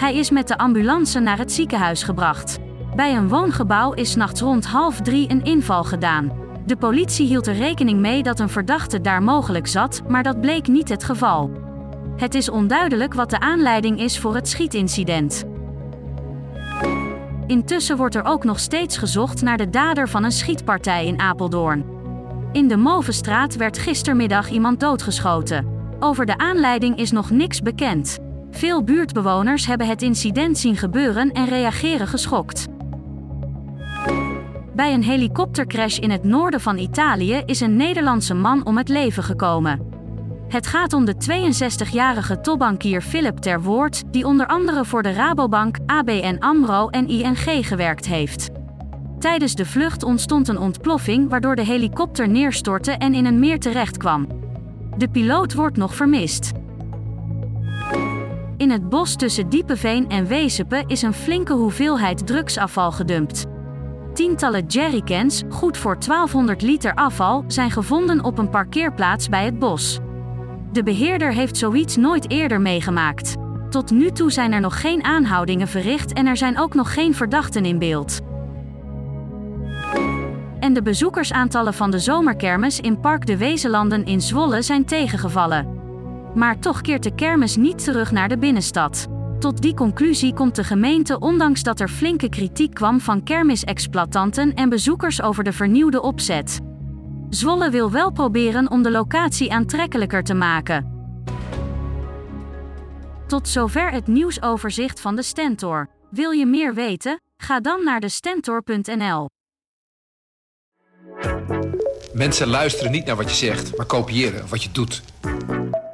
Hij is met de ambulance naar het ziekenhuis gebracht. Bij een woongebouw is nachts rond half drie een inval gedaan. De politie hield er rekening mee dat een verdachte daar mogelijk zat, maar dat bleek niet het geval. Het is onduidelijk wat de aanleiding is voor het schietincident. Intussen wordt er ook nog steeds gezocht naar de dader van een schietpartij in Apeldoorn. In de Movenstraat werd gistermiddag iemand doodgeschoten. Over de aanleiding is nog niks bekend. Veel buurtbewoners hebben het incident zien gebeuren en reageren geschokt. Bij een helikoptercrash in het noorden van Italië is een Nederlandse man om het leven gekomen. Het gaat om de 62-jarige topbankier Philip Ter Woord, die onder andere voor de Rabobank, ABN AMRO en ING gewerkt heeft. Tijdens de vlucht ontstond een ontploffing waardoor de helikopter neerstortte en in een meer terecht kwam. De piloot wordt nog vermist. In het bos tussen Diepeveen en Wezepen is een flinke hoeveelheid drugsafval gedumpt. Tientallen jerrycans, goed voor 1200 liter afval, zijn gevonden op een parkeerplaats bij het bos. De beheerder heeft zoiets nooit eerder meegemaakt. Tot nu toe zijn er nog geen aanhoudingen verricht en er zijn ook nog geen verdachten in beeld. En de bezoekersaantallen van de zomerkermis in Park de Wezenlanden in Zwolle zijn tegengevallen. Maar toch keert de kermis niet terug naar de binnenstad. Tot die conclusie komt de gemeente ondanks dat er flinke kritiek kwam van kermisexploitanten en bezoekers over de vernieuwde opzet. Zwolle wil wel proberen om de locatie aantrekkelijker te maken. Tot zover het nieuwsoverzicht van de Stentor. Wil je meer weten? Ga dan naar de stentor.nl. Mensen luisteren niet naar wat je zegt, maar kopiëren wat je doet.